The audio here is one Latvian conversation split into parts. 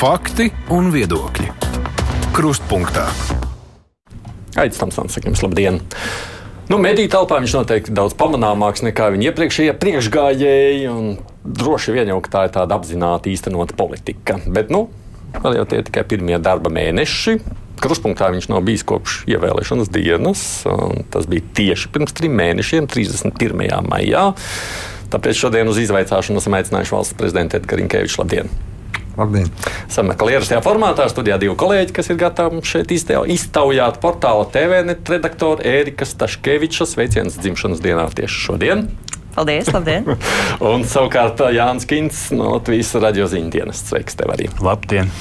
Fakti un viedokļi. Krustpunktā. Aizsmeļamies, Tamsons, sakim, labdien! Nu, Mediju telpā viņš noteikti daudz pamanāmāks nekā viņa iepriekšējie priekšgājēji. Droši vien jau tā ir tāda apzināti īstenota politika. Bet, nu, vēl jau tie ir tikai pirmie darba mēneši. Kruspunktā viņš nav bijis kopš ievēlēšanas dienas. Tas bija tieši pirms trim mēnešiem, 31. maijā. Tāpēc šodien uz izvaicāšanu esam aicinājuši valsts prezidentu Edgars Rinkeviču. Labdien! Labdien! Sameklējam ierastajā formātā. Studijā divi kolēģi, kas ir gatavi šeit iztaujāt portāla TVNet redaktoru Ērika Staškeviča sveicienus dzimšanas dienā tieši šodien. Paldies, labdien! un savukārt Jānis Kins no Latvijas radio ziņu dienas. Sveiks tev arī! Labdien!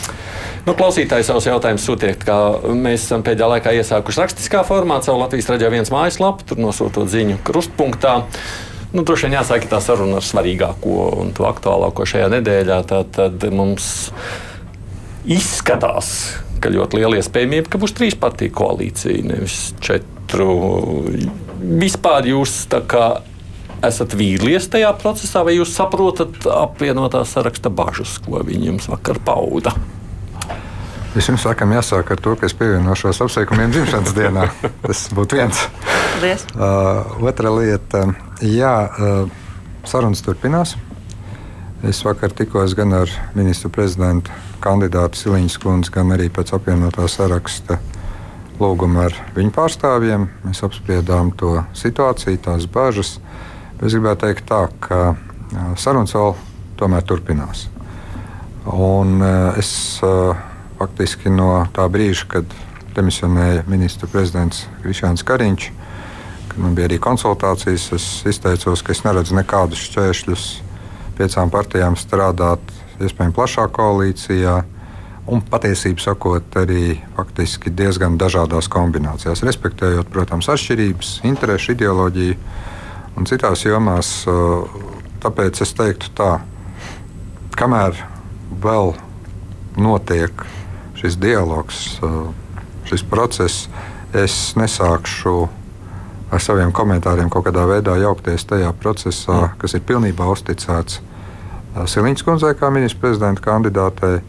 Nu, klausītāji savus jautājumus sūtiet, kā mēs esam pēdējā laikā iesākuši rakstiskā formātā, savu Latvijas radio viens mājaslapu, tur nosūtot ziņu krustpunktā. Nu, droši vien jāsaka tā saruna ar svarīgāko un to aktuālāko šajā nedēļā. Tad, tad mums izskatās, ka ļoti liela iespējamība, ka būs trīs partiju koalīcija, nevis četru. Vispār jūs kā, esat vīlies tajā procesā, vai jūs saprotat apvienotā saraksta bažas, ko viņi jums vakar pauda? Vispirms sākam jāsāk ar to, ka es pievienošos apsveikumiem dzimšanas dienā. Tas būtu viens. Uh, otra lieta, jā, uh, sarunas turpinās. Es vakar tikos gan ar ministru prezidentu kandidātu Siliņas kundzi, gan arī pēc apvienotā saraksta lūguma ar viņu pārstāvjiem. Mēs apspriedām to situāciju, tās bažas. Es gribētu teikt tā, ka uh, sarunas vēl tomēr turpinās. Un uh, es faktiski no tā brīža, kad demisionēja ministra prezidents Krišāns Kariņš. Man bija arī konsultācijas. Es izteicos, ka es neredzu nekādus šķēršļus piecām partijām strādāt, iespējams, plašā koalīcijā. Un patiesībā sakot, arī faktiski diezgan dažādās kombinācijās, respektējot, protams, atšķirības, interesu, ideoloģiju un citās jomās. Tāpēc es teiktu tā, kamēr vēl notiek šis dialogs, šis process, es nesākšu ar saviem komentāriem kaut kādā veidā jaukties tajā procesā, mm. kas ir pilnībā uzticēts Siliņas kundzei kā ministra prezidenta kandidātei.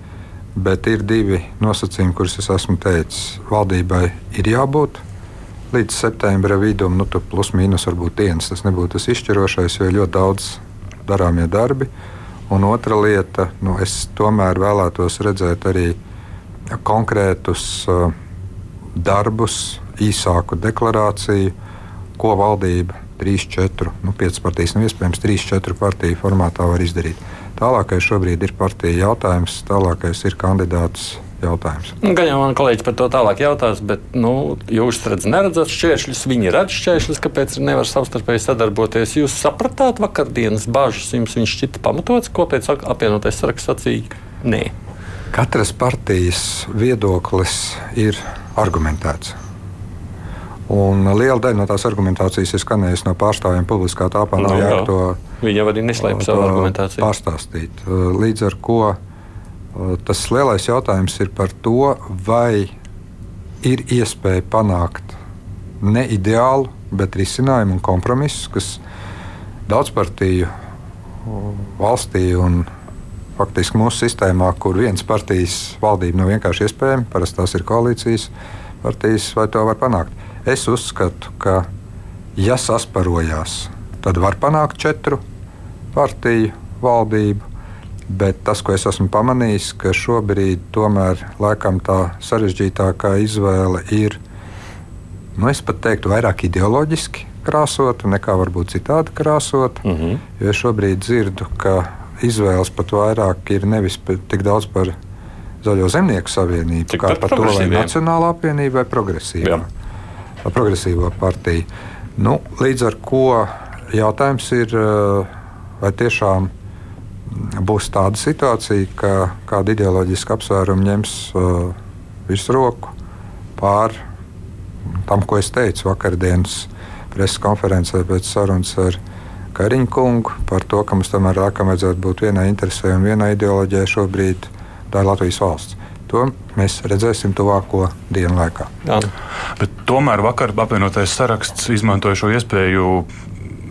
Bet ir divi nosacījumi, kurus es esmu teicis. Valdībai ir jābūt līdz septembra vidum, nu, tur plus mīnus varbūt dienas. Tas nebūtu tas izšķirošais, jo ļoti daudz darāmie darbi. Un otra lieta, nu, es tomēr vēlētos redzēt arī konkrētus uh, darbus, īsāku deklarāciju, ko valdība 3, 4, nu, 5 partijas, nav iespējams 3, 4 partiju formātā var izdarīt. Tālākais šobrīd ir partija jautājums, tālākais ir kandidāts jautājums. Nu, gan jau man kolēģis par to tālāk jautās, bet nu, jūs redzat, neredzat šķēršļus, viņi redz šķēršļus, kāpēc nevar savstarpēji sadarboties. Jūs sapratāt vakardienas bažas, jums viņš šķita pamatots, ko pēc apvienotais saraksts sacīja? Nē. Katras partijas viedoklis ir argumentēts. Un liela daļa no tās argumentācijas ir skanējusi no pārstāvjiem publiskā telpā. No, nu, jā, to, Viņa arī neslēpj savu argumentāciju. Pārstāstīt. Līdz ar to tas lielais jautājums ir par to, vai ir iespēja panākt ne ideālu, bet risinājumu un kompromisu, kas daudzpartiju valstī un faktiski mūsu sistēmā, kur viens partijas valdība nav vienkārši iespējama, parasti tās ir koalīcijas partijas, vai to var panākt. Es uzskatu, ka, ja sasparojās, tad var panākt četru partiju valdību. Bet tas, ko es esmu pamanījis, ka šobrīd tomēr laikam tā sarežģītākā izvēle ir, nu, es pat teiktu, vairāk ideoloģiski krāsota nekā varbūt citādi krāsota. Mm -hmm. Jo es šobrīd dzirdu, ka izvēles pat vairāk ir nevis tik daudz par Zaļo zemnieku savienību, Cik kā par to, vai Nacionālā apvienība vai progresīvā, progresīvā partija. Nu, līdz ar to jautājums ir, vai tiešām būs tāda situācija, ka kāda ideoloģiska apsvēruma ņems uh, virsroku pār tam, ko es teicu vakardienas preses konferencē pēc sarunas ar Kariņu kungu par to, ka mums tomēr laikam vajadzētu būt vienai interesē un vienai ideoloģijai šobrīd. Tā ir Latvijas valsts. To mēs redzēsim tuvāko dienu laikā. Tomēr vakar apvienotais saraksts izmantoja šo iespēju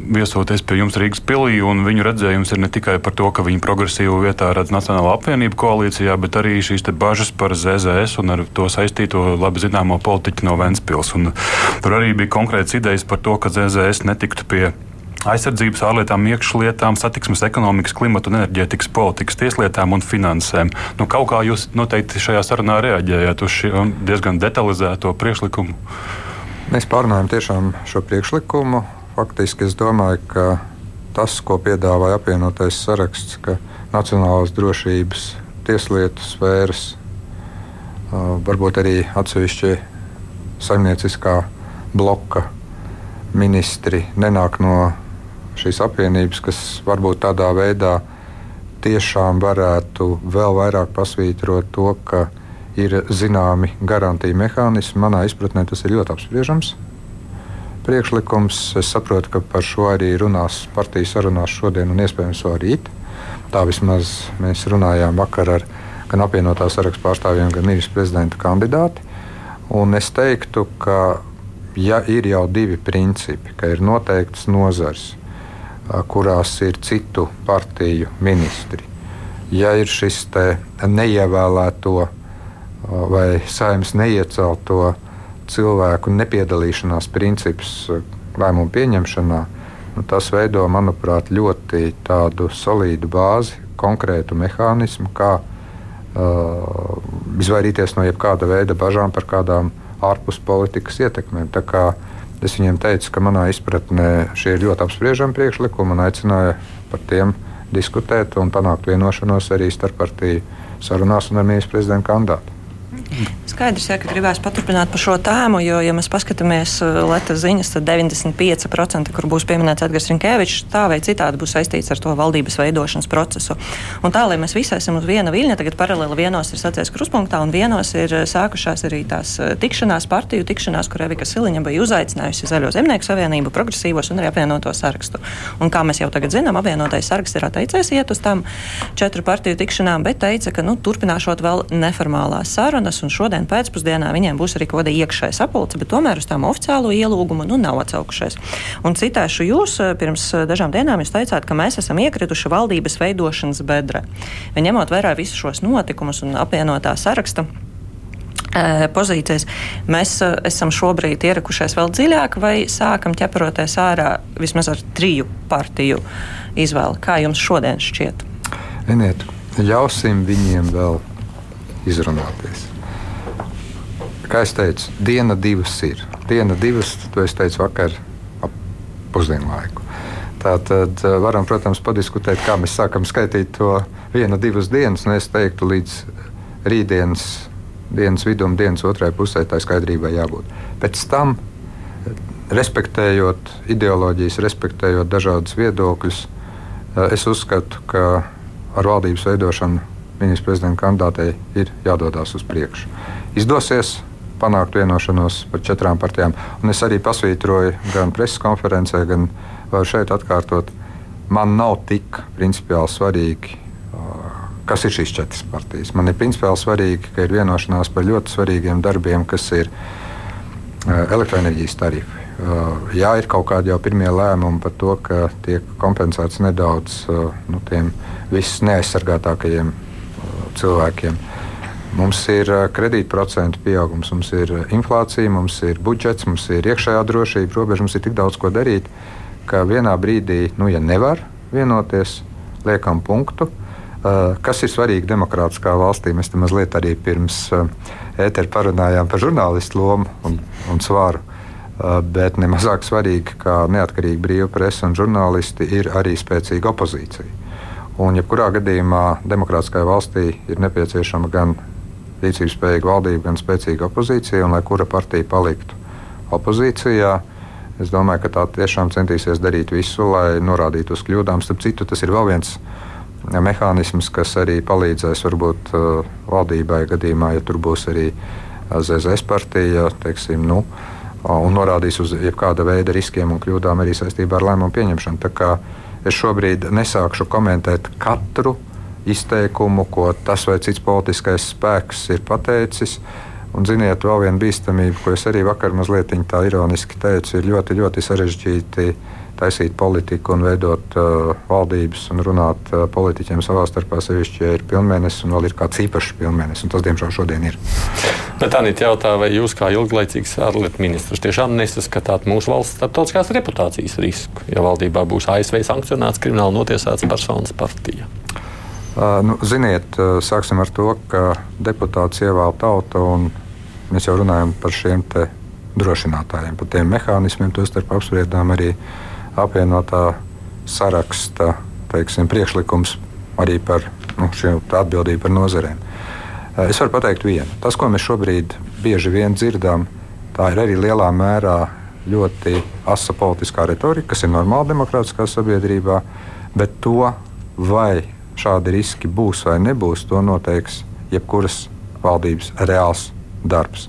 viesoties pie jums Rīgas pilī, un viņu redzējums ir ne tikai par to, ka viņi progresīvu vietā redz Nacionālo apvienību koalīcijā, bet arī šīs bažas par ZZS un ar to saistīto labi zināmo politiķu no Ventspils. Un tur arī bija konkrēts idejas par to, ka ZZS netiktu pie aizsardzības, ārlietām, iekšlietām, satiksmes, ekonomikas, klimata un enerģētikas politikas, tieslietām un finansēm. Nu, kaut kā jūs noteikti šajā sarunā reaģējāt uz šo diezgan detalizēto priekšlikumu. Mēs pārunājam šo priekšlikumu. Faktiski es domāju, ka tas, ko piedāvāja apvienotais saraksts, ka nacionālās drošības, tieslietu sfēras, varbūt arī atsevišķi saimnieciskā bloka ministri nenāk no šīs apvienības, kas varbūt tādā veidā tiešām varētu vēl vairāk pasvītrot to, ka ir zināmi garantija mehānismi. Manā izpratnē tas ir ļoti apspriežams priekšlikums. Es saprotu, ka par šo arī runās partijas sarunās šodien un iespējams vēl rīt. Tā vismaz mēs runājām vakar ar gan apvienotā sarakstu pārstāvjiem, gan ministra prezidenta kandidāti. Un es teiktu, ka ja ir jau divi principi, ka ir noteikts nozars, kurās ir citu partiju ministri, ja ir šis neievēlēto vai saimnes neiecelto cilvēku nepiedalīšanās princips lēmumu pieņemšanā, nu, tas veido, manuprāt, ļoti tādu solīdu bāzi, konkrētu mehānismu, kā uh, izvairīties no jebkāda veida bažām par kādām ārpus politikas ietekmēm. Es viņiem teicu, ka manā izpratnē šie ir ļoti apspriežami priekšlikumi un aicināju par tiem diskutēt un panākt vienošanos arī starp partiju sarunās un ar ministru prezidentu kandidātu. Skaidrs, ja, ka gribēs paturpināt par šo tēmu, jo, ja mēs paskatāmies uh, Latvijas ziņas, tad 95%, kur būs pieminēts Edgars Rinkēvičs, tā vai citādi būs saistīts ar to valdības veidošanas procesu. Un tā, lai mēs visi esam uz viena viļņa, tagad paralēli vienos ir sacies kruspunktā un vienos ir uh, sākušās arī tās uh, tikšanās, partiju tikšanās, kur Evika Siliņa bija uzaicinājusi Zaļo zemnieku savienību, progresīvos un arī apvienoto sarakstu. Un kā mēs jau tagad zinām, apvienotais saraksts ir atteicies iet uz tām četru partiju tikšanām, bet teica, ka nu, turpināšot vēl neformālās sarunas un šodien pēcpusdienā viņiem būs arī kaut kāda iekšēja sapulce, bet tomēr uz tām oficiālo ielūgumu nu, nav atcaukušies. Un citāšu jūs, eh, pirms eh, dažām dienām jūs teicāt, ka mēs esam iekrituši valdības veidošanas bedrē. Ņemot vērā visus šos notikumus un apvienotā saraksta eh, pozīcijas. Mēs esam šobrīd ierakušies vēl dziļāk, vai sākam ķeparoties ārā vismaz ar triju partiju izvēli. Kā jums šodien šķiet? Ziniet, ļausim viņiem vēl izrunāties. Kā jau teicu, diena divas ir. Diena divas, to es teicu vakar ap pusdienu laiku. Tā tad eh, varam, protams, padiskutēt, kā mēs sākam skaitīt to vienu, divas dienas. Es teiktu, līdz rītdienas dienas vidum, dienas otrajai pusē, tā skaidrībai jābūt. Pēc tam, respektējot ideoloģijas, respektējot dažādus viedokļus, eh, es uzskatu, ka ar valdības veidošanu ministra prezidenta kandidātei ir jādodas uz priekšu. Izdosies, panākt vienošanos par četrām partijām. Un es arī pasvītroju gan preses konferencē, gan šeit atkārtot, man nav tik principiāli svarīgi, kas ir šīs četras partijas. Man ir principiāli svarīgi, ka ir vienošanās par ļoti svarīgiem darbiem, kas ir elektroenerģijas tarifi. Jā, ir kaut kādi jau pirmie lēmumi par to, ka tiek kompensēts nedaudz nu, tiem visneaizsargātākajiem cilvēkiem. Mums ir kredītprocentu pieaugums, mums ir inflācija, mums ir budžets, mums ir iekšējā drošība, robeža, mums ir tik daudz ko darīt, ka vienā brīdī, nu, ja nevar vienoties, liekam punktu. Kas ir svarīgi demokrātiskā valstī? Mēs tam mazliet arī pirms ētera parunājām par žurnālistu lomu un, un svaru. Uh, bet nemazāk svarīgi, kā neatkarīga brīva presa un žurnālisti, ir arī spēcīga opozīcija. Un, jebkurā gadījumā, demokrātiskajā valstī ir nepieciešama gan rīcības spējīga valdība, gan spēcīga opozīcija, un lai kura partija paliktu opozīcijā. Es domāju, ka tā tiešām centīsies darīt visu, lai norādītu uz kļūdām. Starp citu, tas ir vēl viens mehānisms, kas arī palīdzēs varbūt uh, valdībai gadījumā, ja tur būs arī uh, ZZS partija, teiksim, nu, un norādīs uz jebkāda veida riskiem un kļūdām arī saistībā ar lēmumu pieņemšanu. Es šobrīd nesākšu komentēt katru izteikumu, ko tas vai cits politiskais spēks ir pateicis. Un, ziniet, vēl viena bīstamība, ko es arī vakar mazliet tā ironiski teicu, ir ļoti, ļoti sarežģīti taisīt politiku un veidot uh, valdības un runāt uh, politiķiem savā starpā, sevišķi, ja ir pilnmēnesis un vēl ir kāds īpašs pilnmēnesis. Tas, diemžēl, šodien ir. Bet Anita jautā, vai jūs kā ilglaicīgs ārlietu ministrs tiešām nesaskatāt mūsu valsts starptautiskās reputācijas risku, ja valdībā būs ASV sankcionēts krimināli notiesāts personas partija? Nu, ziniet, sāksim ar to, ka deputāts ievēl tauta, un mēs jau runājam par šiem drošinātājiem, par tiem mehānismiem. Tostarp apspriedām arī apvienotā saraksta teiksim, priekšlikums arī par nu, atbildību par nozarēm. Es varu pateikt vienu. Tas, ko mēs šobrīd bieži vien dzirdam, tā ir arī lielā mērā ļoti asa politiskā retorika, kas ir normāla demokrātiskā sabiedrībā, bet to vai šādi riski būs vai nebūs, to noteiks jebkuras valdības reāls darbs.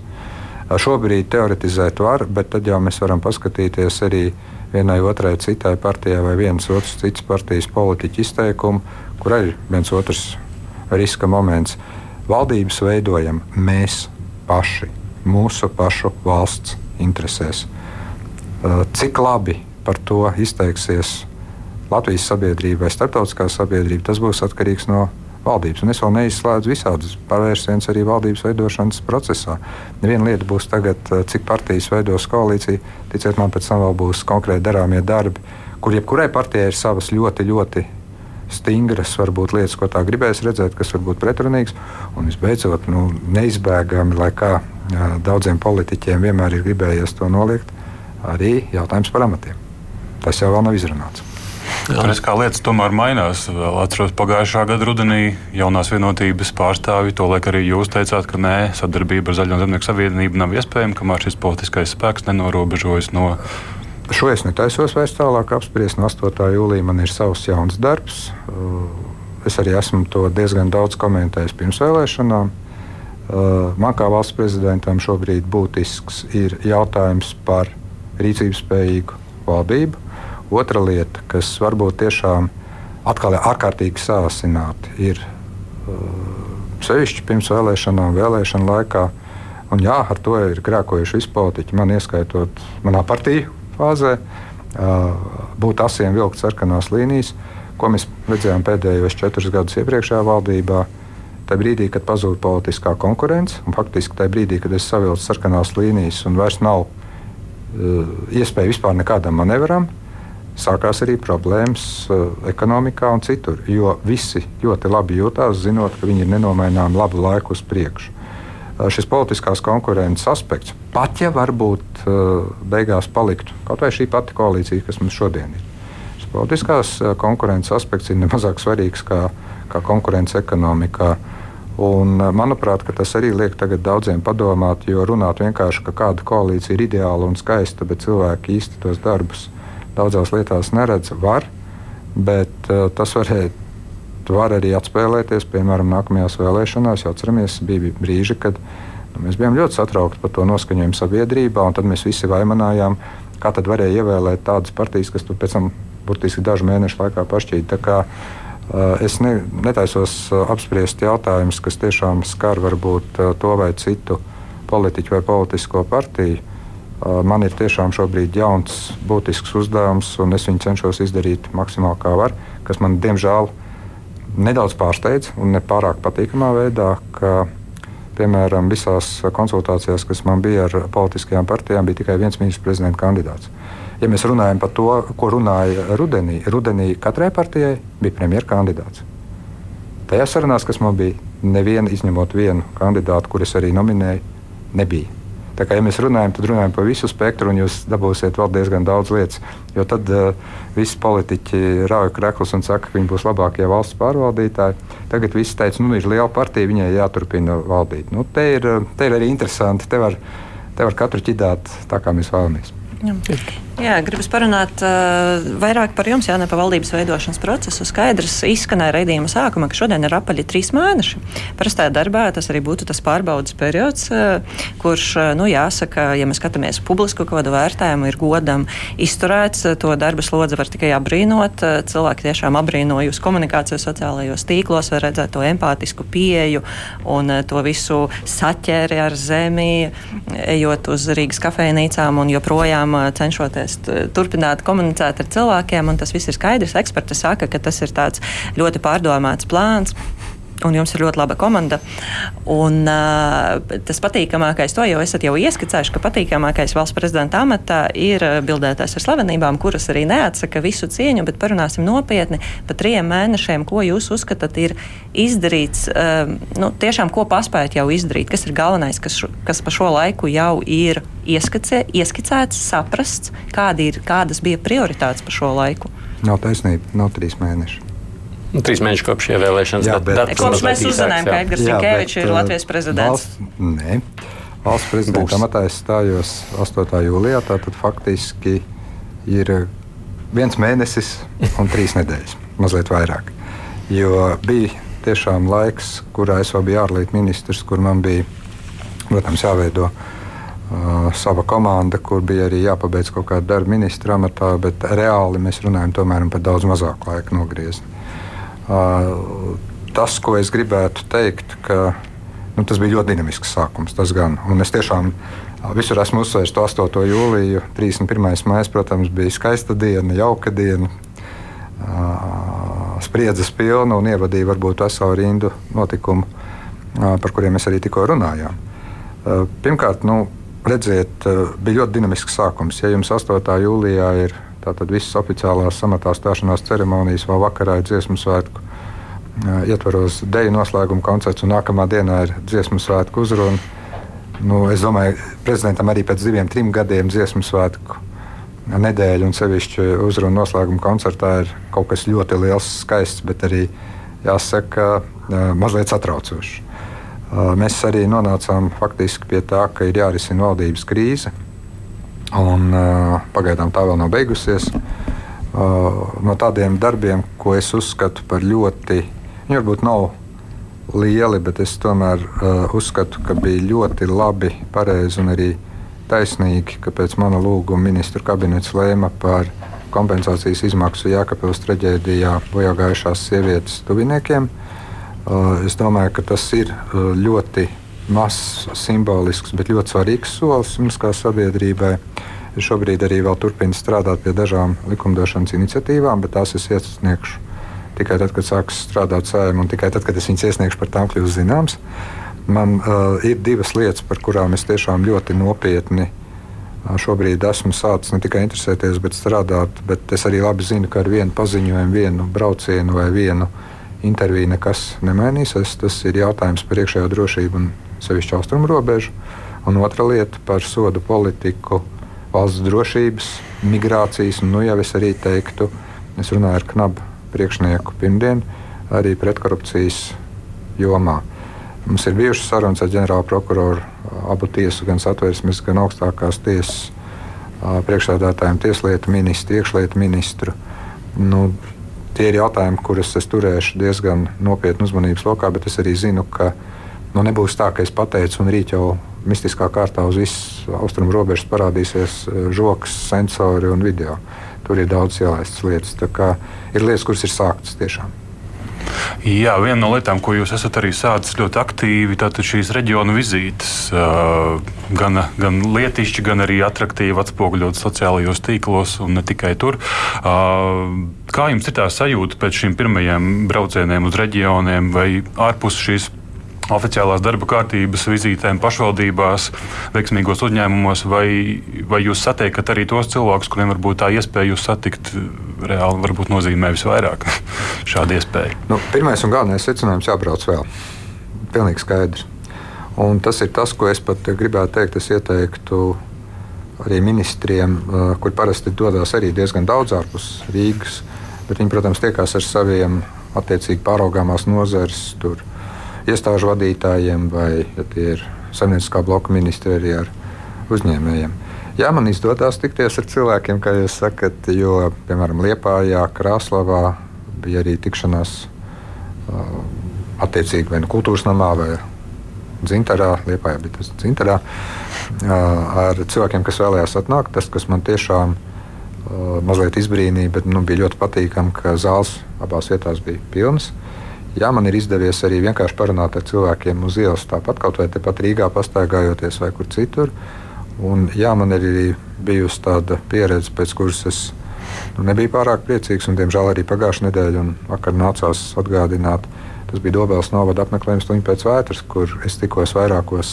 Šobrīd teoretizēt var, bet tad jau mēs varam paskatīties arī vienai otrai citai partijai vai vienas otras citas partijas politiķu izteikumu, kur arī viens otrs riska moments. Valdības veidojam mēs paši, mūsu pašu valsts interesēs. Cik labi par to izteiksies Latvijas sabiedrība vai starptautiskā sabiedrība, tas būs atkarīgs no valdības. Un es vēl neizslēdzu visādus pavērsienus arī valdības veidošanas procesā. Neviena lieta būs tagad, eh, cik partijas veidos koalīciju, ticiet man, pēc tam vēl būs konkrēti darāmie darbi, kur jebkurai partijai ir savas ļoti, ļoti stingras, varbūt lietas, ko tā gribēs redzēt, kas var būt pretrunīgas. Un visbeidzot, nu, neizbēgami, lai kā daudziem politiķiem vienmēr ir gribējies to noliegt, arī jautājums par amatiem. Tas jau vēl nav izrunāts. Tur kā lietas tomēr mainās. Vēl atceros pagājušā gada rudenī jaunās vienotības pārstāvji. Tolaik arī jūs teicāt, ka nē, sadarbība ar Zaļo zemnieku savienību nav iespējama, kamēr šis politiskais spēks nenorobežojas no. Šo es netaisos vairs tālāk apspriest. No 8. jūlijā man ir savs jauns darbs. Uh, es arī esmu to diezgan daudz komentējis pirms vēlēšanām. Uh, man kā valsts prezidentam šobrīd būtisks ir jautājums par rīcības spējīgu valdību Otra lieta, kas varbūt tiešām atkal ir ārkārtīgi sāsināta, ir uh, sevišķi pirms vēlēšanām, vēlēšana laikā. Un jā, ar to ir grēkojuši visi politiķi, man ieskaitot manā partiju fāzē, uh, būt asiem vilkt sarkanās līnijas, ko mēs redzējām pēdējos četrus gadus iepriekšējā valdībā. Tajā brīdī, kad pazūd politiskā konkurence, un faktiski tajā brīdī, kad es savilku sarkanās līnijas un vairs nav uh, iespēja vispār nekādam manevram, sākās arī problēmas uh, ekonomikā un citur. Jo visi ļoti labi jutās, zinot, ka viņi ir nenomainām labu laiku uz priekšu. Uh, šis politiskās konkurences aspekts, pat ja varbūt uh, beigās paliktu kaut vai šī pati koalīcija, kas mums šodien ir. Šis politiskās uh, konkurences aspekts ir nemazāk svarīgs kā, kā konkurence ekonomikā. Un, uh, manuprāt, tas arī liek daudziem padomāt, jo runāt vienkārši, ka kāda koalīcija ir ideāla un skaista, bet cilvēki īsti tos darbus daudzās lietās neredz, var, bet uh, tas varētu. Var arī atspēlēties, piemēram, nākamajās vēlēšanās. Jau atceramies, bija brīži, kad nu, mēs bijām ļoti satraukti par to noskaņojumu sabiedrībā, un tad mēs visi vaimanājām, kā tad varēja ievēlēt tādas partijas, kas pēc tam burtiski dažu mēnešu laikā pašķīta. Uh, es ne, netaisos uh, apspriest jautājumus, kas tiešām skar varbūt to vai citu politiķu vai politisko partiju. Man ir tiešām šobrīd jauns, būtisks uzdevums, un es viņu cenšos izdarīt maksimāli kā var, kas man diemžēl nedaudz pārsteidz un ne pārāk patīkamā veidā. Ka, piemēram, visās konsultācijās, kas man bija ar politiskajām partijām, bija tikai viens ministrs prezidenta kandidāts. Ja mēs runājam par to, ko runāja rudenī, rudenī katrai partijai bija premjerministra kandidāts. Tajā sarunās, kas man bija, neviena izņemot vienu kandidātu, kurus arī nominēju, nebija. Tā kā ja mēs runājam, tad runājam par visu spektru, un jūs dabūsiet vēl diezgan daudz lietas. Jo tad uh, visi politiķi rauj krāklus un saka, ka viņi būs labākie valsts pārvaldītāji. Tagad viss teica, nu, ir liela partija, viņai jāturpina valdīt. Nu, te, ir, te ir arī interesanti. Te var, te var katru ķidāt tā, kā mēs vēlamies. Jā. Jā, gribas parunāt uh, vairāk par jums, Jānis, par valdības veidošanas procesu. Skaidrs, izskanēja raidījuma sākumā, ka šodien ir apaļi trīs mēneši. Parastā darbā tas arī būtu tas pārbaudas periods, uh, kurš, uh, nu, jāsaka, ja mēs skatāmies publisku kādu vērtējumu, ir godam izturēts. Uh, to darba slodzi var tikai apbrīnot. Uh, cilvēki tiešām apbrīno jūs komunikāciju sociālajos tīklos, var redzēt to empātisku pieeju un uh, to visu saķēri ar zemi, ejot uz Rīgas kafejnīcām un joprojām uh, cenšoties mēs turpinātu komunicēt ar cilvēkiem, un tas viss ir skaidrs. Eksperti saka, ka tas ir tāds ļoti pārdomāts plāns un jums ir ļoti laba komanda. Un, uh, tas patīkamākais, to jau esat jau ieskicējuši, ka patīkamākais valsts prezidenta amatā ir bildētājs ar slavenībām, kuras arī neatsaka visu cieņu, bet parunāsim nopietni par trim mēnešiem, ko jūs uzskatāt ir izdarīts, uh, nu, tiešām ko paspējat jau izdarīt, kas ir galvenais, kas, kas pa šo laiku jau ir ieskicē, ieskicēts, saprasts, kādi ir, kādas bija prioritātes pa šo laiku. Nav taisnība, nav trīs mēneši. Nu, trīs mēneši kopš ievēlēšanas. Jā, bet, bet, kopš mēs uzzinājām, ka Edgars Rinkēvičs ir Latvijas prezidents. Valsts, nē, valsts prezidenta amatā es stājos 8. jūlijā. Tātad faktiski ir viens mēnesis un trīs nedēļas, mazliet vairāk. Jo bija tiešām laiks, kurā es vēl biju ārlietu ministrs, kur man bija, protams, jāveido uh, sava komanda, kur bija arī jāpabeidz kaut kāda darba ministra amatā, bet reāli mēs runājam par daudz mazāku laiku nogriezni. Tas, ko es gribētu teikt, ka nu, tas bija ļoti dinamisks sākums. Tas gan. Un es tiešām visur esmu uzsvērs to 8. jūliju. 31. maija, protams, bija skaista diena, jauka diena. Spriedzes pilna un ievadīja varbūt veselu rindu notikumu, par kuriem mēs arī tikko runājām. Pirmkārt, nu, redziet, bija ļoti dinamisks sākums. Ja jums 8. jūlijā ir Tātad visas oficiālās samatā stāšanās ceremonijas vēl vakarā ir dziesmu svētku. Ietvaros deju noslēguma koncerts, un nākamā dienā ir dziesmu svētku uzruna. Nu, es domāju, prezidentam arī pēc diviem, trim gadiem dziesmu svētku nedēļa, un sevišķi uzruna noslēguma koncertā ir kaut kas ļoti liels, skaists, bet arī jāsaka, mazliet satraucošs. Mēs arī nonācām faktiski pie tā, ka ir jārisina valdības krīze. Un, uh, pagaidām tā vēl nav beigusies. Uh, no tādiem darbiem, ko es uzskatu par ļoti, viņi varbūt nav lieli, bet es tomēr uh, uzskatu, ka bija ļoti labi, pareizi un arī taisnīgi, ka pēc mana lūguma ministru kabinets lēma par kompensācijas izmaksu Jēkabils traģēdijā bojā gājušās sievietes tuviniekiem. Uh, es domāju, ka tas ir uh, ļoti mazs, simbolisks, bet ļoti svarīgs solis mums kā sabiedrībai. Šobrīd arī turpinu strādāt pie dažām likumdošanas iniciatīvām, bet tās es iesniegšu tikai tad, kad sāks strādāt sējuma, un tikai tad, kad es viņas iesniegšu, par tām kļūs zināms. Man uh, ir divas lietas, par kurām es tiešām ļoti nopietni uh, šobrīd esmu sācis ne tikai interesēties, bet strādāt. Bet es arī labi zinu, ka ar vienu paziņojumu, vienu braucienu vai vienu interviju nekas nemainīsies. Tas ir jautājums par iekšējo drošību un sevišķi austrumu robežu. Un otra lieta par sodu politiku, valsts drošības, migrācijas, un nu jau es arī teiktu, es runāju ar knabu priekšnieku pirmdien, arī pretkorupcijas jomā. Mums ir bijušas sarunas ar ģenerālu prokuroru, abu tiesu, gan satversmes, gan augstākās tiesas priekšstādātājiem, tieslietu ministru, iekšlietu ministru. Nu, tie ir jautājumi, kurus es turēšu diezgan nopietnu uzmanības lokā, bet es arī zinu, ka Nu, nebūs tā, ka es pateicu, un rīt jau mistiskā kārtā uz visas austrumu robežas parādīsies eh, žoks, sensori un video. Tur ir daudz ielaistas lietas. Ir lietas, kuras ir sāktas tiešām. Jā, viena no lietām, ko jūs esat arī sācis ļoti aktīvi, ir šīs reģionu vizītes. Gan, gan lietišķi, gan arī attraktīvi atspoguļot sociālajos tīklos, un ne tikai tur. Kā jums ir tā sajūta pēc šiem pirmajiem braucieniem uz reģioniem vai ārpus šīs oficiālās darba kārtības vizītēm pašvaldībās, veiksmīgos uzņēmumos, vai, vai jūs satiekat arī tos cilvēkus, kuriem varbūt tā iespēja jūs satikt reāli varbūt nozīmē visvairāk šādu iespēju? Nu, pirmais un galvenais secinājums jābrauc vēl. Pilnīgi skaidrs. Un tas ir tas, ko es pat gribētu teikt. Es ieteiktu arī ministriem, kur parasti dodas arī diezgan daudz ārpus Rīgas. Bet viņi, protams, tiekās ar saviem attiecīgi pāraugāmās nozares, tur iestāžu vadītājiem vai, ja tie ir saimnieciskā bloka ministri, arī ar uzņēmējiem. Jā, man izdodas tikties ar cilvēkiem, kā jūs sakat, jo, piemēram, Liepājā, Krāslavā bija arī tikšanās uh, attiecīgi vai nu kultūras namā vai Zintarā, Liepājā bija tas Zintarā, uh, ar cilvēkiem, kas vēlējās atnākt. Tas, kas man tiešām uh, mazliet izbrīnīja, bet nu, bija ļoti patīkami, ka zāles abās vietās bija pilnas. Jā, man ir izdevies arī vienkārši parunāt ar cilvēkiem uz ielas, tāpat kaut vai tepat Rīgā pastaigājoties vai kur citur. Un, jā, man ir arī bijusi tāda pieredze, pēc kuras es nu, nebiju pārāk priecīgs. Un, diemžēl arī pagājušā nedēļa un vakar nācās atgādināt, tas bija Dobels novada apmeklējums tuņi pēc vētras, kur es tikos vairākos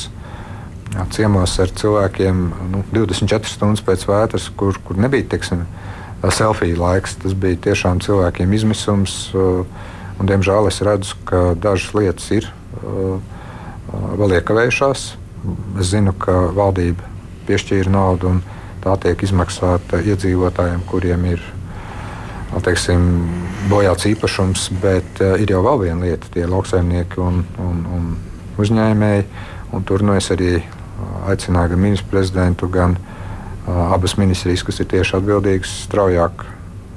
jā, ciemos ar cilvēkiem nu, 24 stundas pēc vētras, kur, kur nebija tiksim, selfija laiks. Tas bija tiešām cilvēkiem izmisums. Uh, Un, diemžēl es redzu, ka dažas lietas ir uh, uh, vēl iekavējušās. Es zinu, ka valdība piešķīra naudu un tā tiek izmaksāta iedzīvotājiem, kuriem ir teiksim, bojāts īpašums, bet uh, ir jau vēl viena lieta, tie lauksaimnieki un, un, un uzņēmēji. Un tur nu es arī uh, aicināju gan ministru prezidentu, gan uh, abas ministrijas, kas ir tieši atbildīgas, straujāk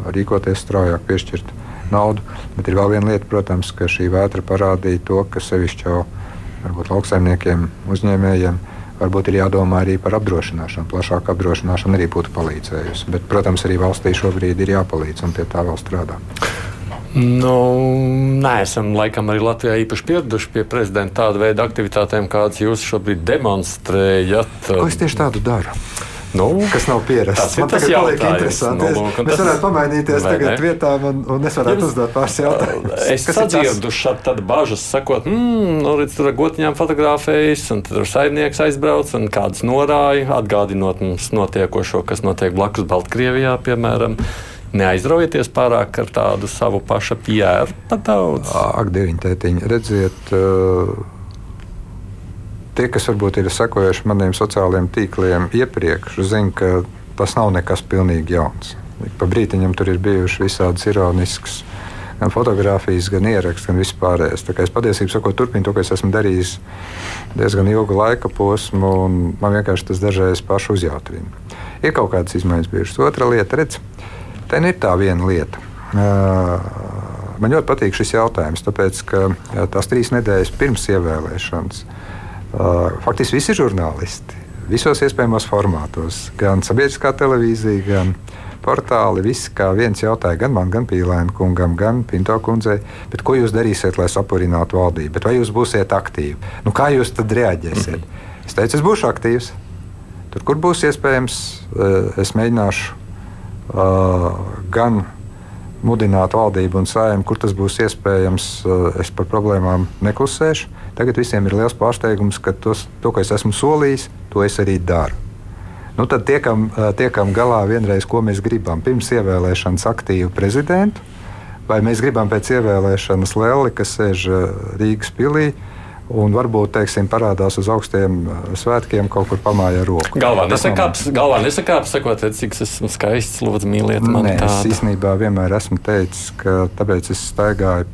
rīkoties, straujāk piešķirt naudu. Bet ir vēl viena lieta, protams, ka šī vētra parādīja to, ka sevišķi jau varbūt lauksaimniekiem, uzņēmējiem. Varbūt ir jādomā arī par apdrošināšanu. Plašāka apdrošināšana arī būtu palīdzējusi. Bet, protams, arī valstī šobrīd ir jāpalīdz un pie tā vēl strādā. Nu, nē, esam laikam arī Latvijā īpaši pieraduši pie prezidenta tāda veida aktivitātēm, kādas jūs šobrīd demonstrējat. Ko es tieši tādu daru? Nu, kas nav pierasts. Man tas ir interesanti. Nu, lūk, Mēs tas... varētu pamainīties tagad ne? vietām, un, un es varētu Jums, uzdot pāris jautājumus. Es sadzirdu šādu bažas, sakot, mmm, nu, redz, tur gotiņām fotografējas, un tur saimnieks aizbrauc un kādas norāja, atgādinot mums notiekošo, kas notiek blakus Baltkrievijā, piemēram. Neaizraujieties pārāk ar tādu savu pašu pieru pat daudz. Ak, deviņi tētiņi, redziet. Uh tie, kas varbūt ir sekojuši maniem sociālajiem tīkliem iepriekš, zina, ka tas nav nekas pilnīgi jauns. Pa brītiņam tur ir bijušas visādas ironiskas gan fotografijas, gan ieraksts, gan vispārējais. Es patiesībā sakot, turpinu to, ko es esmu darījis diezgan ilgu laika posmu, un man vienkārši tas dažreiz pašu uzjautrina. Ir kaut kādas izmaiņas bijušas. Otra lieta, redz, te ir tā viena lieta. Man ļoti patīk šis jautājums, tāpēc, ka tās trīs nedēļas pirms ievēlēšanas faktiski visi žurnālisti, visos iespējamos formātos, gan sabiedriskā televīzija, gan portāli. Visi kā viens jautāja gan man, gan Pīlēna kungam, gan Pinto kundzei, ko jūs darīsiet, lai sapurinātu valdību? Bet vai jūs būsiet aktīvi? Nu, kā jūs tad reaģēsiet? Es teicu, es būšu aktīvs. Tur, kur būs iespējams, es mēģināšu uh, gan mudināt valdību un sājumu, kur tas būs iespējams, es par problēmām neklusēšu. Tagad visiem ir liels pārsteigums, ka tos, to, ko es esmu solījis, to es arī daru. Nu, tad tiekam, tiekam galā vienreiz, ko mēs gribam. Pirms ievēlēšanas aktīvu prezidentu, vai mēs gribam pēc ievēlēšanas Lelli, kas sēž Rīgas pilī, un varbūt teiksim, parādās uz augstiem svētkiem, kaut kur pamāja roku. Galvā nesakāps, galvā nesakāps sakot, cik es esmu skaists, lūdzu, mīliet mani. Nē, es īstenībā vienmēr esmu teicis, ka tāpēc es staigāju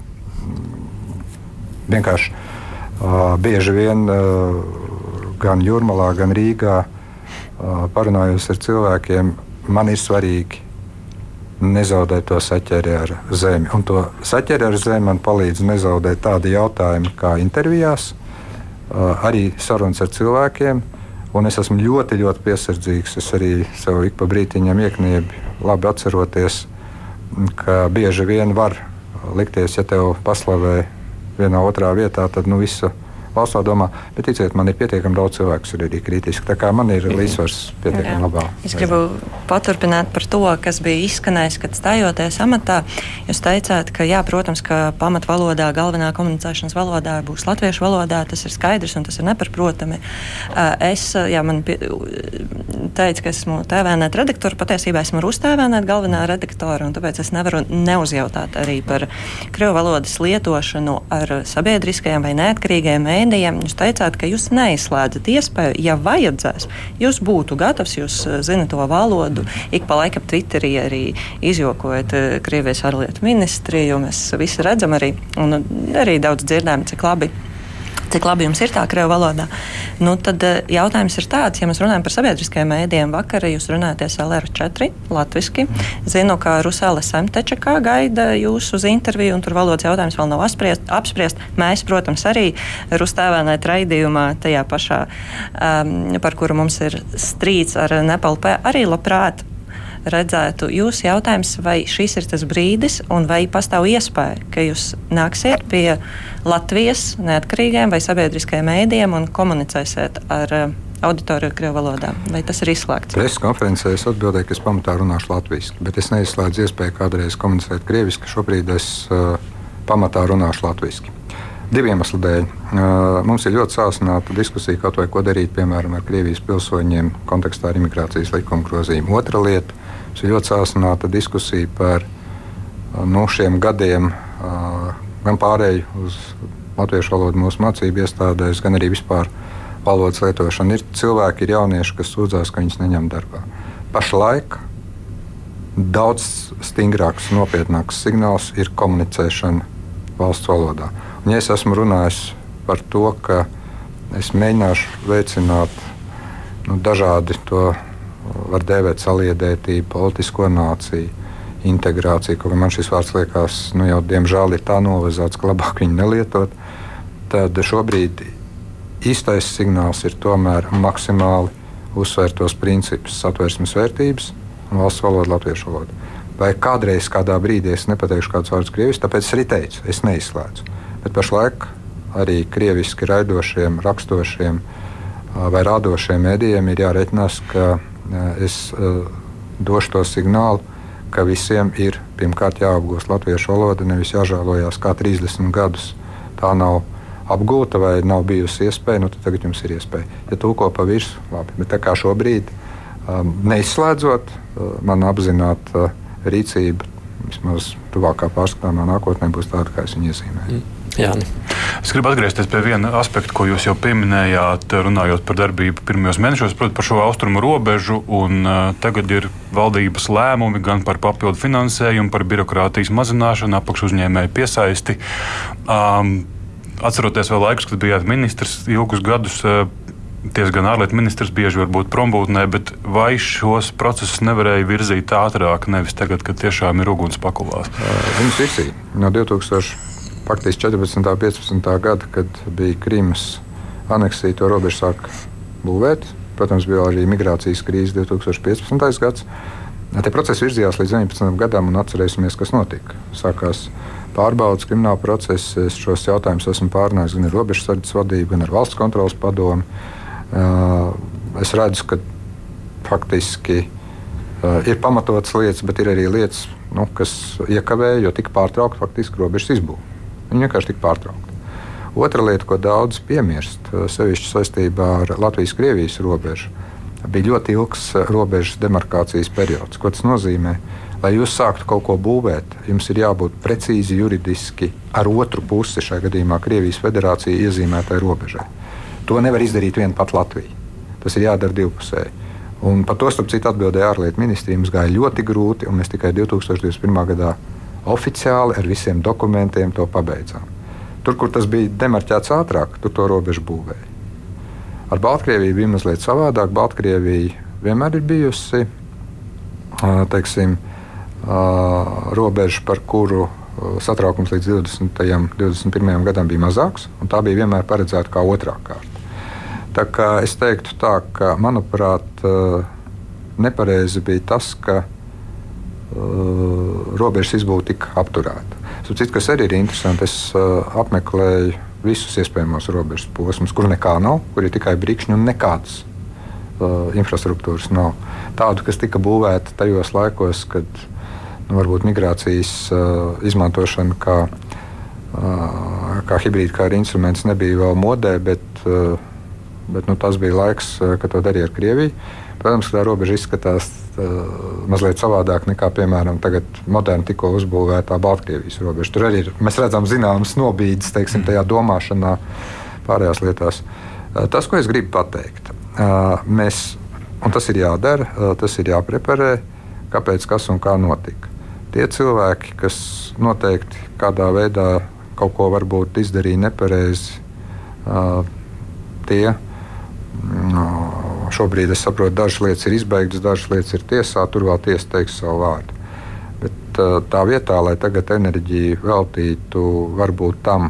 vienkārši uh, bieži vien uh, gan Jurmalā, gan Rīgā uh, parunājos ar cilvēkiem. Man ir svarīgi nezaudēt to saķeri ar zemi. Un to saķeri ar zemi man palīdz nezaudēt tādi jautājumi kā intervijās, arī sarunas ar cilvēkiem. Un es esmu ļoti, ļoti piesardzīgs. Es arī sev ik pa brītiņam iekniebi, labi atceroties, ka bieži vien var likties, ja tev paslavē vienā otrā vietā, tad nu visu valstā domā, bet ticiet, man ir pietiekami daudz cilvēku, kas ir arī kritiski. Tā kā man ir līdzsvars pietiekami labā. Es gribu paturpināt par to, kas bija izskanējis, kad stājoties amatā. Jūs teicāt, ka, jā, protams, ka pamatvalodā, galvenā komunicēšanas valodā būs latviešu valodā, tas ir skaidrs un tas ir neparprotami. Es, jā, man pie, teica, ka esmu tēvēnēt redaktoru, patiesībā esmu rustēvēnēt galvenā redaktora, un tāpēc es nevaru neuzjautāt arī par krievu valodas lietošanu ar sabiedriskajiem vai neatkarīgiem mēdījiem mēdījiem, jūs teicāt, ka jūs neizslēdzat iespēju, ja vajadzēs, jūs būtu gatavs, jūs eh, zinat to valodu, ik pa laikam Twitterī arī izjokojat eh, Krievijas ārlietu ministriju, mēs visi redzam arī, un arī daudz dzirdējam, cik labi cik labi jums ir tā krievu valodā. Nu, tad eh, jautājums ir tāds, ja mēs runājam par sabiedriskajiem mēdījiem, vakar jūs runājaties LR4 latviski. Zinu, ka Rusāla Semtečakā gaida jūs uz interviju, un tur valodas jautājums vēl nav apspriest. apspriest. Mēs, protams, arī Rustēvēnēt raidījumā tajā pašā, um, par kuru mums ir strīds ar Nepalpē, arī labprāt redzētu jūsu jautājums, vai šis ir tas brīdis, un vai pastāv iespēja, ka jūs nāksiet pie Latvijas neatkarīgiem vai sabiedriskajiem mēdījiem un komunicēsiet ar uh, auditoriju Krievijas valodā. Vai tas ir izslēgts? Preses konferencē es atbildēju, ka es pamatā runāšu latviešu, bet es neizslēdzu iespēju kādreiz komunicēt krieviski. Šobrīd es uh, pamatā runāšu latviešu. Divu iemeslu dēļ. Mums ir ļoti sāsināta diskusija, kaut vai ko darīt, piemēram, ar Krievijas pilsoņiem kontekstā ar imigrācijas likuma grozījumu. Otra lieta Mums ir ļoti sāsināta diskusija par nu, šiem gadiem, gan pārēju uz latviešu valodu mūsu mācību iestādēs, gan arī vispār valodas lietošanu. Ir cilvēki, ir jaunieši, kas sūdzās, ka viņus neņem darbā. Pašlaik daudz stingrāks, nopietnāks signāls ir komunicēšana valsts valodā. Ja es esmu runājis par to, ka es mēģināšu veicināt nu, dažādi to var dēvēt saliedētību, politisko nāciju, integrāciju. Kaut kā man šis vārds liekas, nu jau diemžēl ir tā novazāts, ka labāk viņu nelietot. Tad šobrīd īstais signāls ir tomēr maksimāli uzsvērt tos principus, satversmes vērtības un valsts valodu, latviešu valodu. Vai kādreiz, kādā brīdī es nepateikšu kādus vārdus krieviski, tāpēc es arī teicu, es neizslēdzu. Bet pašlaik arī krieviski raidošiem, rakstošiem vai rādošiem mēdījiem ir jāreikinās, ka es došu to signālu, ka visiem ir pirmkārt jāapgūst latviešu valoda, nevis jāžēlojās kā 30 gadus. Tā nav apgūta vai nav bijusi iespēja, nu tad tagad jums ir iespēja. Ja tūko pa virsmu, labi. Bet tā kā šobrīd, um, neizslēdzot uh, man apzināta uh, rīcība, vismaz tuvākā pārskatāmā nākotnē būs tāda, kā es viņu iezīmēju. Mm. Jāni. Es gribu atgriezties pie viena aspekta, ko jūs jau pieminējāt, runājot par darbību pirmajos mēnešos, proti, par šo austrumu robežu. Un, uh, tagad ir valdības lēmumi gan par papildu finansējumu, par birokrātijas mazināšanu, apakšuzņēmēju piesaisti. Um, atceroties vēl laikus, kad bijāt ministrs ilgus gadus. Uh, diezgan ārlietu ministrs, bieži varbūt prombūtnē, bet vai šos procesus nevarēja virzīt ātrāk, nevis tagad, kad tiešām ir uguns pakulās? Viņas virsīja no 2000 faktiski 14. un 15. gada, kad bija Krimas aneksija, to robežu sāk būvēt. Protams, bija arī migrācijas krīze 2015. gads. Tie procesi virzījās līdz 19 gadam, un atcerēsimies, kas notika. Sākās pārbaudas krimināla process. Es šos jautājumus esmu pārnājis gan ar robežsardzes vadību, gan ar valsts kontrolas padomu. Es redzu, ka faktiski ir pamatotas lietas, bet ir arī lietas, nu, kas iekavēja, jo tika pārtraukta faktiski robežas izbūve. Viņi vienkārši tika pārtraukti. Otra lieta, ko daudz piemirst, eh, sevišķi saistībā ar Latvijas-Krievijas robežu, bija ļoti ilgs eh, robežas demarkācijas periods. Ko tas nozīmē? Lai jūs sāktu kaut ko būvēt, jums ir jābūt precīzi juridiski ar otru pusi, šajā gadījumā Krievijas federācija iezīmētai robežai. To nevar izdarīt vien pat Latvija. Tas ir jādara divpusēji. Un par to, starp citu, atbildēja ārlietu ministrija. Mums gāja ļoti grūti, un mēs tikai 2021. gadā oficiāli ar visiem dokumentiem to pabeidzām. Tur, kur tas bija demarķēts ātrāk, tur to robežu būvēja. Ar Baltkrieviju bija mazliet savādāk. Baltkrievija vienmēr ir bijusi teiksim, robeža, par kuru satraukums līdz 20. un 21. gadam bija mazāks, un tā bija vienmēr paredzēta kā otrā kārta. Tā kā es teiktu, tā, ka manuprāt, nepareizi bija tas, ka robežas izbūve tika apturēta. Citu, kas arī ir interesanti, es uh, apmeklēju visus iespējamos robežas posmus, kur nekā nav, kur ir tikai brīkšņi un nekādas uh, infrastruktūras nav. Tādu, kas tika būvēta tajos laikos, kad nu, varbūt migrācijas uh, izmantošana kā, uh, kā hibrīda kara instruments nebija vēl modē, bet, bet nu, tas bija laiks, kad to darīja ar Krieviju. Protams, tā robeža izskatās uh, mazliet savādāk nekā, piemēram, moderni tikko uzbūvētā Baltkrievijas robeža. Tur arī ir, mēs redzam zināmas nobīdes teiksim, tajā domāšanā, pārējās lietās. Uh, tas, ko es gribu pateikt, uh, mēs, un tas ir jādara, uh, tas ir jāpreparē, kāpēc, kas un kā notika. Tie cilvēki, kas noteikti kādā veidā kaut ko varbūt izdarīja nepareizi, Tie šobrīd es saprotu, dažas lietas ir izbeigtas, dažas lietas ir tiesā, tur vēl tiesa teiks savu vārdu. Bet tā vietā, lai tagad enerģiju veltītu varbūt tam,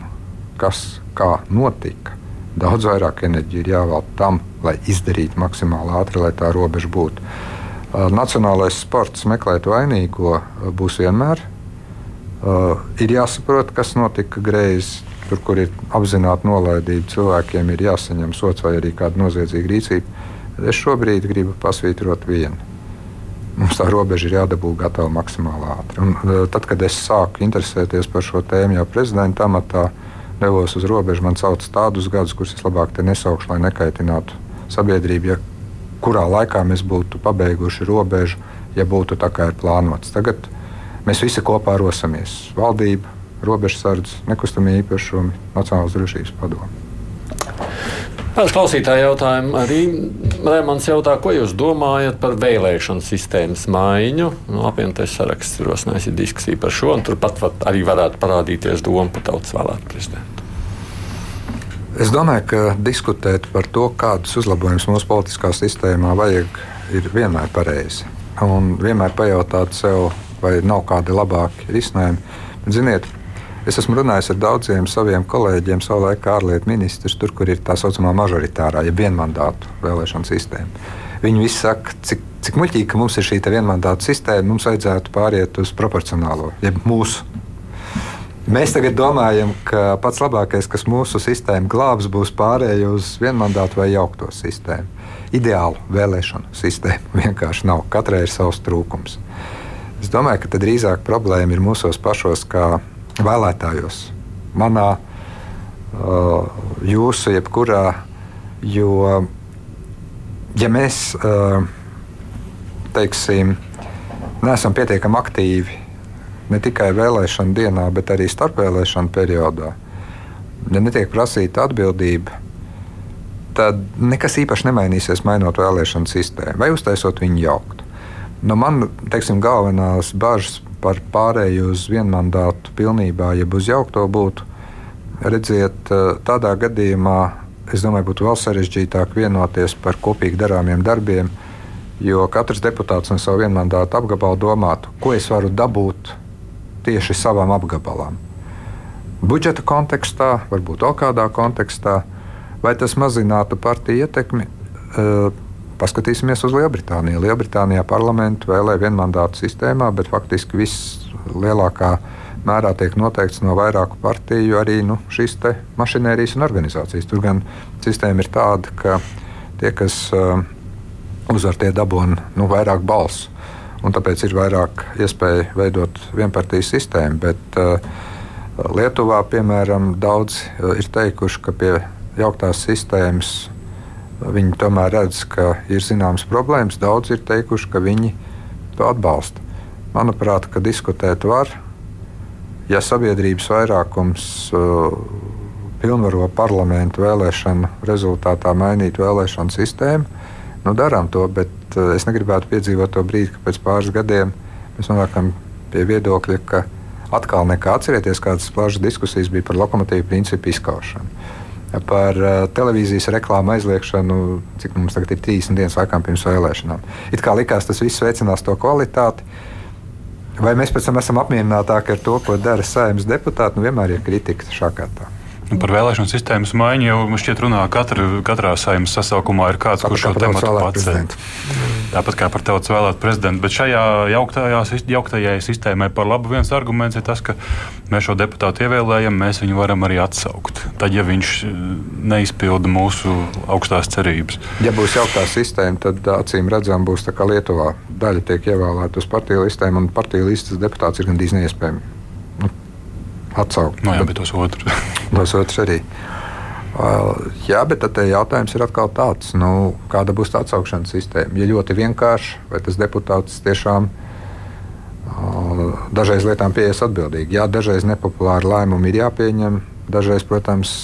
kas kā notika, daudz vairāk enerģija ir jāvelta tam, lai izdarītu maksimāli ātri, lai tā robeža būtu. Nacionālais sports meklēt vainīgo būs vienmēr. Ir jāsaprot, kas notika greizi. Tur, kur ir apzināti nolaidība, cilvēkiem ir jāsaņem sots vai arī kāda noziedzīga rīcība. Es šobrīd gribu pasvītrot vienu. Mums tā robeža ir jādabū gatava maksimāli ātri. Un, tad, kad es sāku interesēties par šo tēmu jau prezidenta amatā, devos uz robežu, man sauc tādus gadus, kurus es labāk te nesaukšu, lai nekaitinātu sabiedrību. Ja kurā laikā mēs būtu pabeiguši robežu, ja būtu tā kā ir plānots. Tagad mēs visi kopā rosamies - valdība, robežsardze, nekustamie īpašumi, Nacionālās drošības padome. Pēc klausītāja jautājuma arī Rēmans jautā, ko jūs domājat par vēlēšanu sistēmas maiņu. Nu, apvienotais saraksts rosinājis diskusiju par šo, un turpat arī varētu parādīties doma par tautas vēlētu prezidentu. Es domāju, ka diskutēt par to, kādus uzlabojumus mūsu politiskā sistēmā vajag, ir vienmēr pareizi. Un vienmēr pajautāt sev, vai nav kādi labāki risinājumi. Ziniet, Es esmu runājis ar daudziem saviem kolēģiem, savulaik ārlietu ministrs, tur, kur ir tā saucamā mažoritārā, ja vienmandātu vēlēšana sistēma. Viņi visi saka, cik, cik muļķīgi, ka mums ir šī vienmandātu sistēma, mums vajadzētu pāriet uz proporcionālo, jeb mūsu. Mēs tagad domājam, ka pats labākais, kas mūsu sistēmu glābs, būs pārējai uz vienmandātu vai jaukto sistēmu. Ideālu vēlēšanu sistēmu vienkārši nav. Katrai ir savs trūkums. Es domāju, ka drīzāk problēma ir mūsos pašos, kā vēlētājos, manā, jūsu, jebkurā. Jo, ja mēs teiksim, neesam pietiekami aktīvi ne tikai vēlēšana dienā, bet arī starpvēlēšana periodā, ja netiek prasīta atbildība, tad nekas īpaši nemainīsies, mainot vēlēšanu sistēmu vai uztaisot viņu jaukt. Nu, man teiksim, galvenās bažas par pārēju uz vienmandātu pilnībā, ja uz jaukto būtu. Redziet, eh, tādā gadījumā es domāju, būtu vēl sarežģītāk vienoties par kopīgi darāmiem darbiem, jo katrs deputāts no savu vienmandātu apgabalu domātu, ko es varu dabūt tieši savam apgabalam. Budžeta kontekstā, varbūt vēl kādā kontekstā, vai tas mazinātu partiju ietekmi. Uh, Paskatīsimies uz Lielbritāniju. Lielbritānijā parlamentu vēlē vienmandātu sistēmā, bet faktiski viss lielākā mērā tiek noteikts no vairāku partiju arī nu, šīs mašinērijas un organizācijas. Tur gan sistēma ir tāda, ka tie, kas uh, uzvar, tie dabūna nu, vairāk balsu. Tāpēc ir vairāk iespēju veidot vienpartijas sistēmu. Bet uh, Lietuvā, piemēram, daudz ir teikuši, ka pie jauktās sistēmas Viņi tomēr redz, ka ir zināmas problēmas. Daudz ir teikuši, ka viņi to atbalsta. Manuprāt, ka diskutēt var, ja sabiedrības vairākums uh, pilnvaro parlamentu vēlēšanu rezultātā mainīt vēlēšanu sistēmu. Nu, darām to, bet uh, es negribētu piedzīvot to brīdi, ka pēc pāris gadiem mēs nonākam pie viedokļa, ka atkal nekā atcerieties, kādas plašas diskusijas bija par lokomotīvu principu izskaušanu par uh, televīzijas reklāmu aizliekšanu, cik mums tagad ir 30 dienas laikam pirms vēlēšanām. It kā likās, tas viss veicinās to kvalitāti. Vai mēs pēc tam esam apmierinātāki ar to, ko dara saimnes deputāti? Nu, vienmēr ir kritika šādā kārtā. Nu, par vēlēšanu sistēmas maiņu jau šķiet runā katra, katrā saimnes sasaukumā ir kāds, kurš šo tematu pacēla. Tāpat kā par tautas vēlētu prezidentu. Bet šajā jauktajā, jauktajai sistēmai par labu viens arguments ir tas, ka mēs šo deputātu ievēlējam, mēs viņu varam arī atsaukt. Tad, ja viņš eh, neizpilda mūsu augstās cerības. Ja būs jauktā sistēma, tad acīm redzam, būs tā kā Lietuvā. Daļa tiek ievēlēta uz partiju listēm, un partiju listas deputāts ir gandrīz neiespējami atsaukt. No, jā, bet tos otrus. tos otrus arī. Jā, bet tad jautājums ir atkal tāds, nu, kāda būs tā atsaukšanas sistēma. Ja ļoti vienkārši, vai tas deputāts tiešām dažreiz lietām pieies atbildīgi. Jā, dažreiz nepopulāri lēmumi ir jāpieņem. Dažreiz, protams,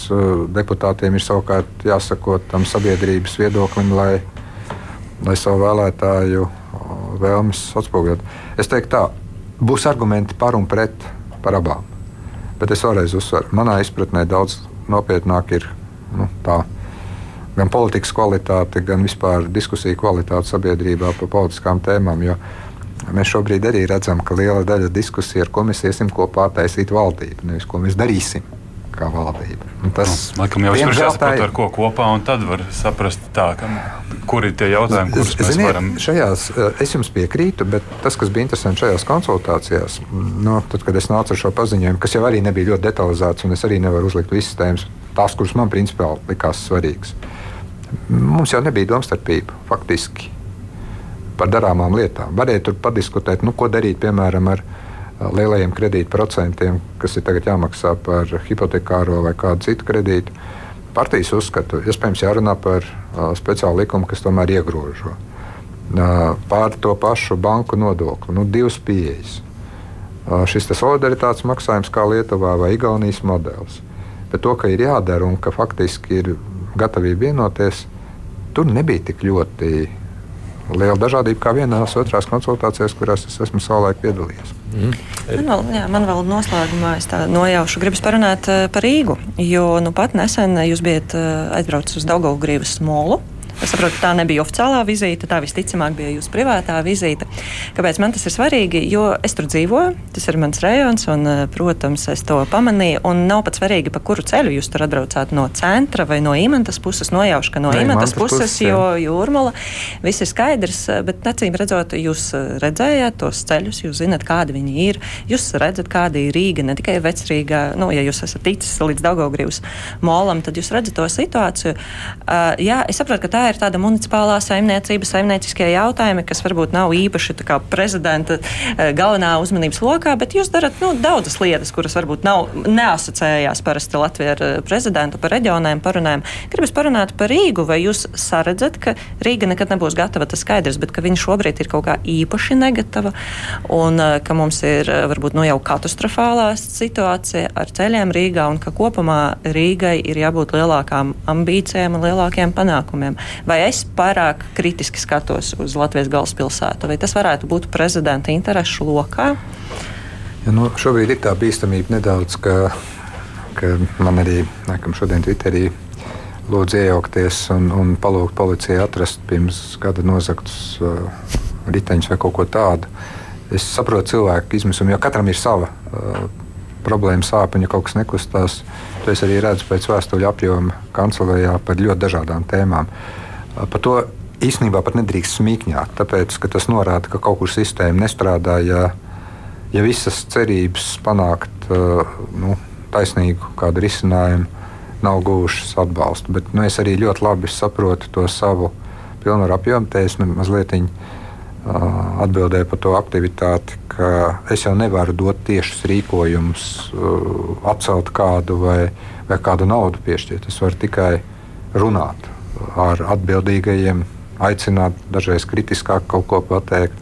deputātiem ir savukārt jāsako tam sabiedrības viedoklim, lai, lai savu vēlētāju vēlmes atspoguļot. Es teiktu, tā būs argumenti par un pret par abām. Bet es vēlreiz uzsveru, manā izpratnē daudz nopietnāk ir nu, tā, gan politikas kvalitāti, gan vispār diskusiju kvalitāti sabiedrībā par politiskām tēmām. Mēs šobrīd arī redzam, ka liela daļa diskusiju, ar ko mēs iesim kopā, taisīt valdību, nevis ko mēs darīsim kā valdība. Un tas nu, laikam jau ir jāsaprot, ar ko kopā, un tad var saprast, tā, ka, kur ir tie jautājumi, kurus mēs Ziniet, varam. Šajās, eh, es jums piekrītu, bet tas, kas bija interesanti šajās konsultācijās, no, tad, kad es nācu ar šo paziņojumu, kas jau arī nebija ļoti detalizēts, un es arī nevaru uzlikt visas tēmas, tās, kuras man principiāli likās svarīgas. Mums jau nebija domstarpība faktiski par darāmām lietām. Varēja tur padiskutēt, nu, ko darīt piemēram ar lielajiem kredītprocentiem, kas ir tagad jāmaksā par hipotekāro vai kādu citu kredītu. Partijas uzskata, iespējams, jārunā par uh, speciālu likumu, kas tomēr iegrožo uh, pār to pašu banku nodokli. Nu, divas pieejas. Uh, šis solidaritātes maksājums kā Lietuvā vai Igaunijas modelis. Bet to, ka ir jādara un ka faktiski ir gatavība vienoties, tur nebija tik ļoti liela dažādība kā vienās otrās konsultācijās, kurās es esmu savulaik piedalījies. Mm. Man vēl, jā, man vēl noslēgumā es nojaušu, gribas parunāt uh, par Rīgu, jo nu pat nesen jūs bijat uh, aizbraucis uz Daugavgrības molu. Es saprotu, tā nebija oficiālā vizīte, tā visticamāk bija jūsu privātā vizīte. Kāpēc man tas ir svarīgi? Jo es tur dzīvoju, tas ir mans rajons, un, eh, protams, es to pamanīju. Un nav pat svarīgi, pa kuru ceļu jūs tur atbraucāt no centra vai no imantas puses. Nojaušu, ka no ne, imantas puses, puses jo jūrmala viss ir skaidrs, bet acīm redzot, jūs redzējāt tos ceļus, jūs zinat, kādi viņi ir. Jūs redzat, kāda ir Rīga, ne tikai vecrīga. Nu, ja jūs esat ticis līdz Daugaugrības molam, tad jūs redzat to situāciju. Uh, jā, es saprotu, ka tā ir ir tāda municipālā saimniecība, saimnieciskie jautājumi, kas varbūt nav īpaši prezidenta eh, galvenā uzmanības lokā, bet jūs darat nu, daudzas lietas, kuras varbūt nav neasociējās parasti Latvijā ar eh, prezidentu, par reģioniem, parunājam. Gribas parunāt par Rīgu, vai jūs saredzat, ka Rīga nekad nebūs gatava, tas skaidrs, bet ka viņa šobrīd ir kaut kā īpaši negatava un eh, ka mums ir varbūt nu, jau katastrofālā situācija ar ceļiem Rīgā un ka kopumā Rīgai ir jābūt lielākām ambīcijām un lielākiem panākumiem vai es pārāk kritiski skatos uz Latvijas galvaspilsētu, vai tas varētu būt prezidenta interešu lokā? Ja, nu, šobrīd ir tā bīstamība nedaudz, ka, ka man arī nākam šodien Twitterī lūdzu iejaukties un, un palūgt policijai atrast pirms gada nozagtus uh, riteņus vai kaut ko tādu. Es saprotu cilvēku izmisumu, jo katram ir sava uh, problēma, sāpes, ja kaut kas nekustās. To es arī redzu pēc vēstuļu apjoma kancelējā par ļoti dažādām tēmām. Par to īstenībā pat nedrīkst smīkņāt, tāpēc ka tas norāda, ka kaut kur sistēma nestrādā. Ja, ja visas cerības panākt nu, taisnīgu kādu risinājumu nav guvušas atbalstu. Bet nu, es arī ļoti labi saprotu to savu pilnvaru apjomu. Te es mazliet uh, atbildēju par to aktivitāti, ka es jau nevaru dot tiešus rīkojumus, atcelt kādu vai, vai kādu naudu piešķirt. Es varu tikai runāt ar atbildīgajiem, aicināt dažreiz kritiskāk kaut ko pateikt.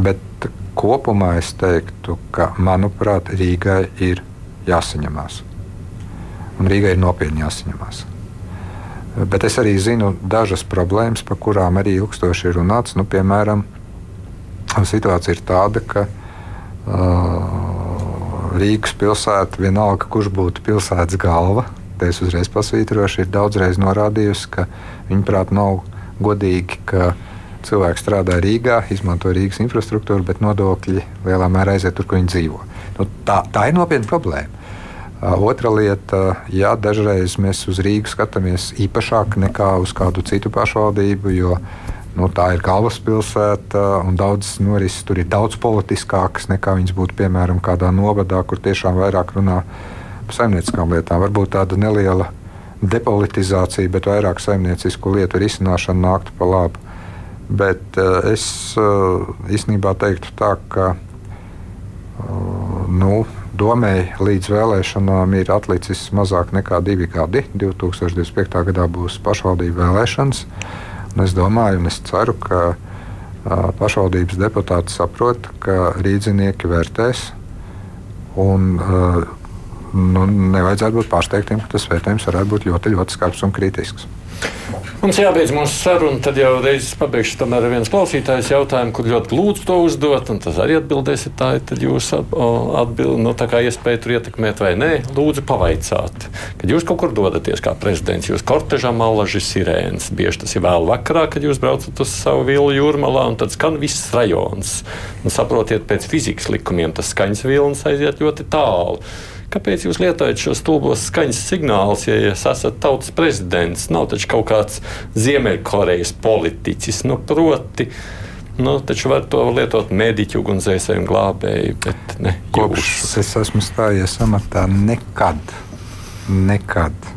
Bet kopumā es teiktu, ka manuprāt, Rīgai ir jāsaņemās. Un Rīgai ir nopietni jāsaņemās. Bet es arī zinu dažas problēmas, par kurām arī ilgstoši ir runāts. Nu, piemēram, situācija ir tāda, ka uh, Rīgas pilsēta, vienalga kurš būtu pilsētas galva, es uzreiz pasvītrošu, ir daudzreiz norādījusi, ka viņaprāt nav godīgi, ka cilvēki strādā Rīgā, izmanto Rīgas infrastruktūru, bet nodokļi lielā mērā aiziet tur, kur viņi dzīvo. Nu, tā, tā ir nopietna problēma. Otra lieta, jā, dažreiz mēs uz Rīgu skatāmies īpašāk nekā uz kādu citu pašvaldību, jo nu, tā ir galvaspilsēta un daudzas norises tur ir daudz politiskākas nekā viņas būtu piemēram kādā novadā, kur tiešām vairāk runā par saimnieciskām lietām. Varbūt tāda neliela depolitizācija, bet vairāk saimniecisku lietu risināšana nāktu pa labu. Bet es īstenībā teiktu tā, ka nu, domēji līdz vēlēšanām ir atlicis mazāk nekā divi gadi. 2025. gadā būs pašvaldību vēlēšanas. Es domāju, un es ceru, ka pašvaldības deputāti saprot, ka rīznieki vērtēs un uh, nu, nevajadzētu būt pārsteigtiem, ka tas vērtējums varētu būt ļoti, ļoti skarbs un kritisks. Mums jābeidz mūsu saruna, tad jau reizes pabeigšu tomēr ar viens klausītājs jautājumu, kur ļoti lūdzu to uzdot, un tas arī atbildēsiet tā, tad jūs atbild, nu, tā kā iespēju tur ietekmēt vai nē, lūdzu pavaicāt. Kad jūs kaut kur dodaties kā prezidents, jūs kortežā malaži sirēnas, bieži tas ir vēl vakarā, kad jūs braucat uz savu vilu jūrmalā, un tad skan viss rajons. Un saprotiet, pēc fizikas likumiem tas skaņas vilnis aiziet ļoti tālu. Kāpēc jūs lietojat šos stulbos skaņas signālus, ja jūs esat tautas prezidents? Nav taču kaut kāds Ziemeļkorejas politiķis. Nu, proti, Nu, taču var to lietot mediķu, ugunsdzēsēju un glābēju, bet ne Kopš es esmu stājies amatā, nekad, nekad.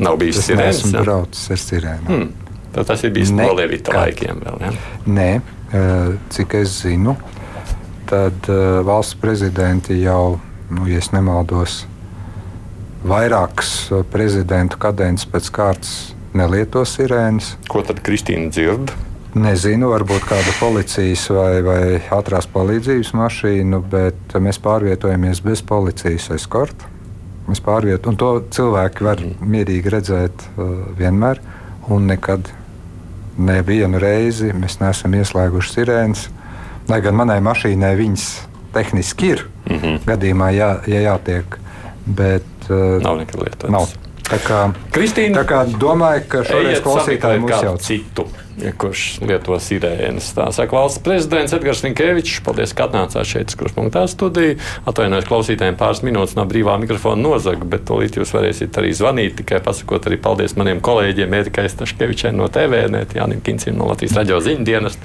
Nav bijis es sirēns. Esmu braucis ar sirēnu. Hmm. Tad tas ir bijis no Levita laikiem vēl. Ja? Nē, eh, cik es zinu, tad uh, valsts prezidenti jau nu, ja nemaldos, vairākas uh, prezidentu kadences pēc kārtas nelieto sirēnas. Ko tad Kristīna dzird? Nezinu, varbūt kāda policijas vai, vai ātrās palīdzības mašīna, bet mēs pārvietojamies bez policijas eskorta. Mēs pārvietojam, un to cilvēki var mierīgi redzēt uh, vienmēr, un nekad nevienu reizi mēs neesam ieslēguši sirēnas. Lai gan manai mašīnai viņas tehniski ir mm -hmm. gadījumā, jā, ja jātiek. Bet, uh, nav nekad lietots. Nav. Tā kā, Kristīna, tā kā domāju, ka šoreiz klausītāji mums jau citu. Kurš lieto sirēnas? Tā saka valsts prezidents Edgars Rinkevičs. Paldies, ka atnācāt šeit, kurš punktā studijā. Atvainojos klausītājiem pāris minūtes no brīvā mikrofona nozaga, bet tūlīt jūs varēsiet arī zvanīt. Tikai pasakot arī paldies maniem kolēģiem Erikai Staškevičai no TVNet, Jānim Kincim no Latvijas raģio ziņdienas.